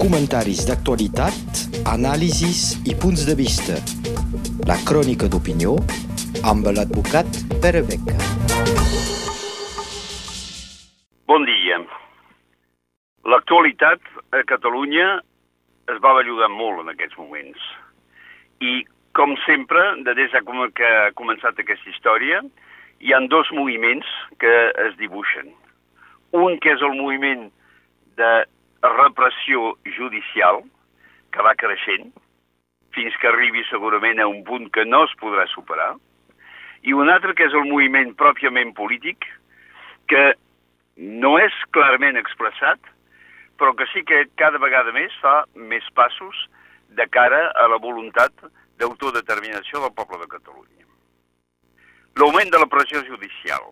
comentaris d'actualitat, anàlisis i punts de vista. La crònica d'opinió amb l'advocat Pere Beca. Bon dia. L'actualitat a Catalunya es va bellugant molt en aquests moments. I, com sempre, de des que ha començat aquesta història, hi han dos moviments que es dibuixen. Un que és el moviment de repressió judicial, que va creixent, fins que arribi segurament a un punt que no es podrà superar, i un altre que és el moviment pròpiament polític, que no és clarament expressat, però que sí que cada vegada més fa més passos de cara a la voluntat d'autodeterminació del poble de Catalunya. L'augment de la pressió judicial.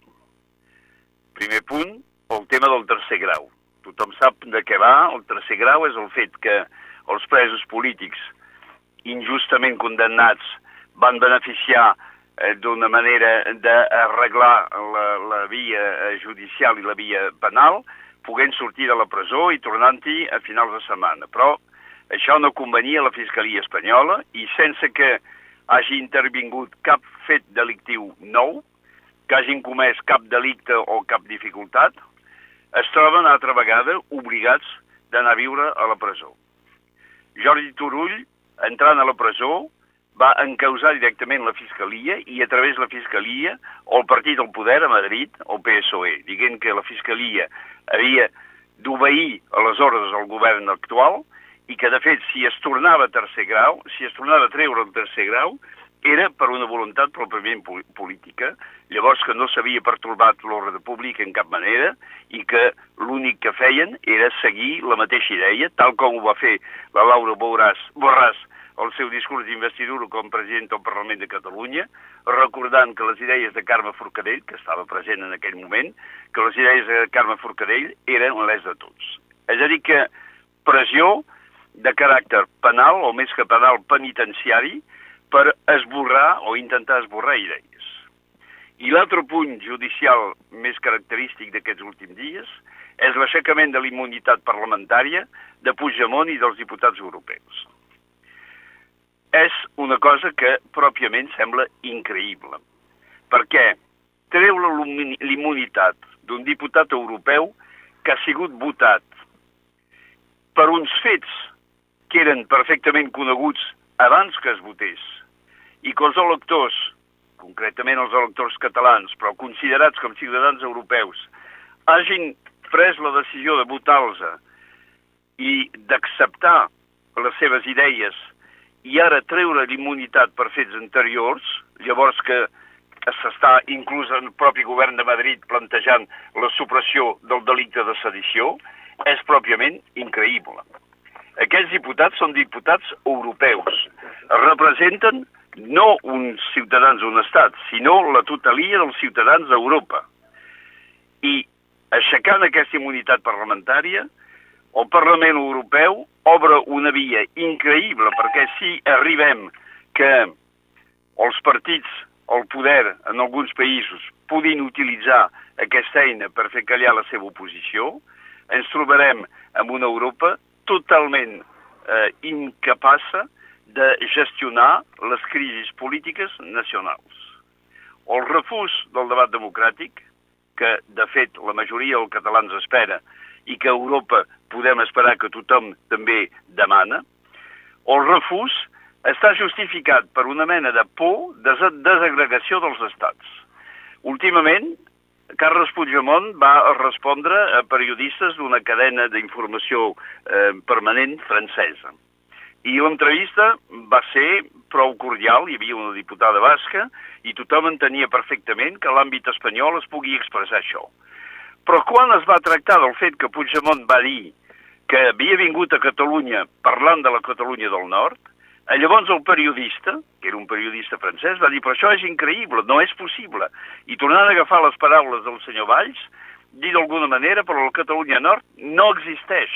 Primer punt, el tema del tercer grau. Tothom sap de què va. El tercer grau és el fet que els presos polítics injustament condemnats van beneficiar eh, d'una manera d'arreglar la, la via eh, judicial i la via penal, poguent sortir de la presó i tornant-hi a finals de setmana. Però això no convenia a la Fiscalia Espanyola i sense que hagi intervingut cap fet delictiu nou, que hagin comès cap delicte o cap dificultat, es troben altra vegada obligats d'anar a viure a la presó. Jordi Turull, entrant a la presó, va encausar directament la Fiscalia i a través de la Fiscalia o el partit del poder a Madrid o PSOE, dient que la Fiscalia havia d'obeir a les ordres del govern actual i que, de fet, si es tornava a tercer grau, si es tornava a treure el tercer grau, era per una voluntat pròpiament política, llavors que no s'havia pertorbat l'ordre públic en cap manera i que l'únic que feien era seguir la mateixa idea, tal com ho va fer la Laura Borràs, Borràs el seu discurs d'investidura com president del Parlament de Catalunya, recordant que les idees de Carme Forcadell, que estava present en aquell moment, que les idees de Carme Forcadell eren les de tots. És a dir que pressió de caràcter penal, o més que penal, penitenciari, per esborrar o intentar esborrar idees. I l'altre punt judicial més característic d'aquests últims dies és l'aixecament de l'immunitat parlamentària de Puigdemont i dels diputats europeus és una cosa que pròpiament sembla increïble. Perquè treure l'immunitat d'un diputat europeu que ha sigut votat per uns fets que eren perfectament coneguts abans que es votés i que els electors, concretament els electors catalans, però considerats com ciutadans europeus, hagin pres la decisió de votar-los i d'acceptar les seves idees i ara treure l'immunitat per fets anteriors, llavors que s'està inclús el propi govern de Madrid plantejant la supressió del delicte de sedició, és pròpiament increïble. Aquests diputats són diputats europeus. Representen no uns ciutadans d'un estat, sinó la totalia dels ciutadans d'Europa. I aixecant aquesta immunitat parlamentària, el Parlament Europeu obre una via increïble perquè si arribem que els partits, el poder en alguns països puguin utilitzar aquesta eina per fer callar la seva oposició, ens trobarem en una Europa totalment eh, incapaça de gestionar les crisis polítiques nacionals. El refús del debat democràtic, que de fet la majoria dels catalans espera i que Europa podem esperar que tothom també demana, el refús està justificat per una mena de por de desagregació dels estats. Últimament, Carles Puigdemont va respondre a periodistes d'una cadena d'informació eh, permanent francesa. I l'entrevista va ser prou cordial, hi havia una diputada basca, i tothom entenia perfectament que l'àmbit espanyol es pugui expressar això. Però quan es va tractar del fet que Puigdemont va dir que havia vingut a Catalunya parlant de la Catalunya del Nord, llavors el periodista, que era un periodista francès, va dir, però això és increïble, no és possible. I tornant a agafar les paraules del senyor Valls, dir d'alguna manera, però la Catalunya Nord no existeix.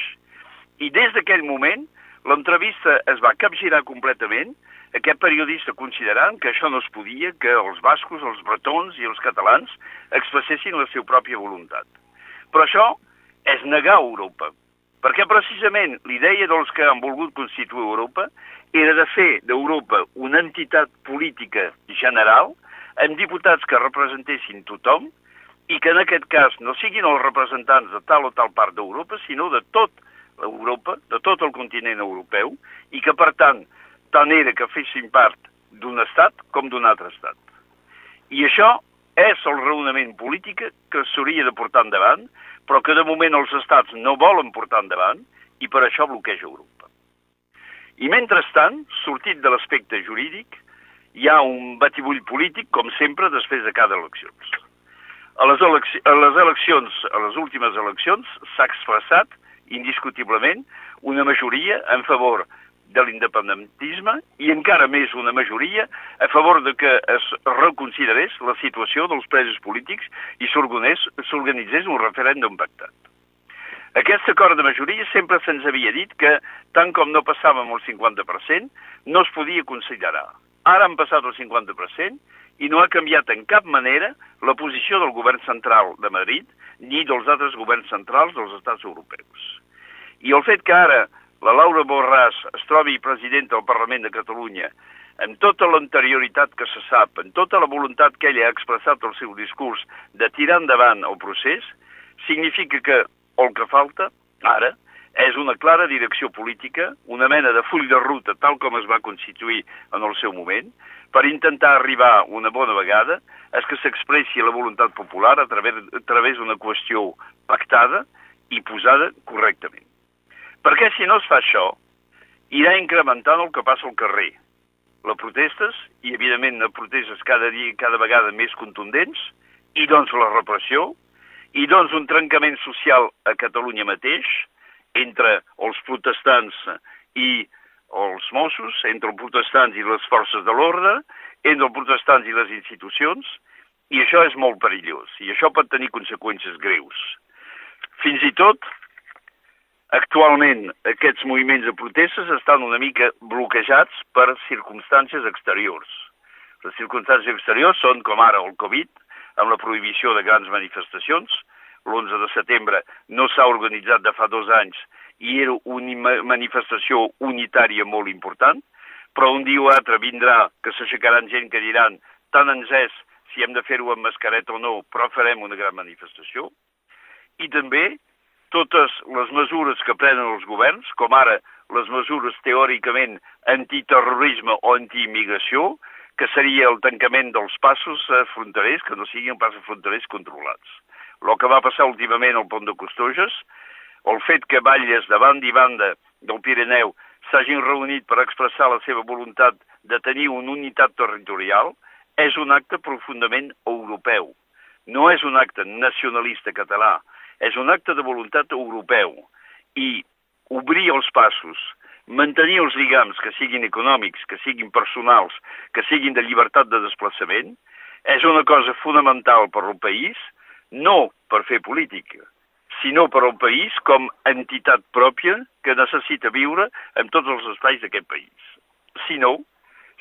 I des d'aquell moment, l'entrevista es va capgirar completament, aquest periodista considerant que això no es podia, que els bascos, els bretons i els catalans expressessin la seva pròpia voluntat. Però això és negar Europa. perquè precisament l'idea dels que han volgut constituir Europa era de fer d'Europa una entitat política general amb diputats que representessin tothom i que en aquest cas no siguin els representants de tal o tal part d'Europa, sinó de tot l'Europa, de tot el continent europeu, i que, per tant, tant era que fessin part d'un estat com d'un altre estat. I això és el raonament polític que s'hauria de portar endavant, però que de moment els estats no volen portar endavant i per això bloqueja Europa. I mentrestant, sortit de l'aspecte jurídic, hi ha un batibull polític, com sempre, després de cada eleccions. A les, eleccions, a les eleccions, a les últimes eleccions, s'ha expressat indiscutiblement una majoria en favor de l'independentisme i encara més una majoria a favor de que es reconsiderés la situació dels presos polítics i s'organitzés un referèndum pactat. Aquest acord de majoria sempre se'ns havia dit que, tant com no passàvem el 50%, no es podia considerar. Ara han passat el 50% i no ha canviat en cap manera la posició del govern central de Madrid ni dels altres governs centrals dels estats europeus. I el fet que ara la Laura Borràs es trobi presidenta del Parlament de Catalunya amb tota l'anterioritat que se sap, amb tota la voluntat que ella ha expressat al seu discurs de tirar endavant el procés, significa que el que falta ara és una clara direcció política, una mena de full de ruta tal com es va constituir en el seu moment, per intentar arribar una bona vegada és que s'expressi la voluntat popular a través, a través d'una qüestió pactada i posada correctament. Perquè si no es fa això, irà incrementant el que passa al carrer. Les protestes, i evidentment les protestes cada dia cada vegada més contundents, i doncs la repressió, i doncs un trencament social a Catalunya mateix, entre els protestants i els Mossos, entre els protestants i les forces de l'ordre, entre els protestants i les institucions, i això és molt perillós, i això pot tenir conseqüències greus. Fins i tot Actualment, aquests moviments de protestes estan una mica bloquejats per circumstàncies exteriors. Les circumstàncies exteriors són, com ara, el Covid, amb la prohibició de grans manifestacions. L'11 de setembre no s'ha organitzat de fa dos anys i era una manifestació unitària molt important, però un dia o altre vindrà que s'aixecaran gent que diran tant ens és si hem de fer-ho amb mascareta o no, però farem una gran manifestació. I també totes les mesures que prenen els governs, com ara les mesures teòricament antiterrorisme o antiimmigració, que seria el tancament dels passos fronterers, que no siguin passos fronterers controlats. El que va passar últimament al pont de Costoges, el fet que batlles de banda i banda del Pirineu s'hagin reunit per expressar la seva voluntat de tenir una unitat territorial, és un acte profundament europeu. No és un acte nacionalista català, és un acte de voluntat europeu i obrir els passos, mantenir els lligams que siguin econòmics, que siguin personals, que siguin de llibertat de desplaçament, és una cosa fonamental per al país, no per fer política, sinó per al país com entitat pròpia que necessita viure en tots els espais d'aquest país. Si no,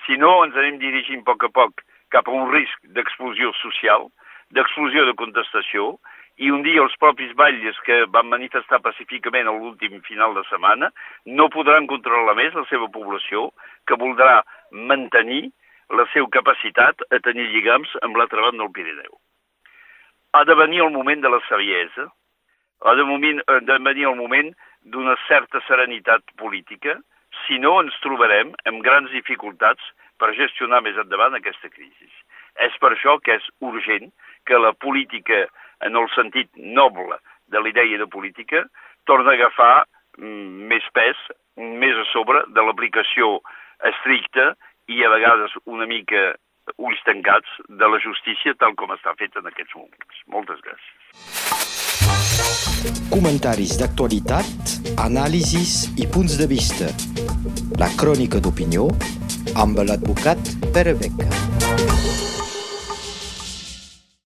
si no ens anem dirigint a poc a poc cap a un risc d'explosió social, d'explosió de contestació, i un dia els propis batlles que van manifestar pacíficament a l'últim final de setmana no podran controlar més la seva població, que voldrà mantenir la seva capacitat a tenir lligams amb l'altra banda del Pirineu. Ha de venir el moment de la saviesa, ha de, moment, ha de venir el moment d'una certa serenitat política, si no ens trobarem amb grans dificultats per gestionar més endavant aquesta crisi. És per això que és urgent que la política en el sentit noble de la idea de política, torna a agafar mm, més pes, més a sobre de l'aplicació estricta i a vegades una mica ulls tancats de la justícia tal com està feta en aquests moments. Moltes gràcies. Comentaris d'actualitat, anàlisis i punts de vista. La crònica d'opinió amb l'advocat Pere Beca.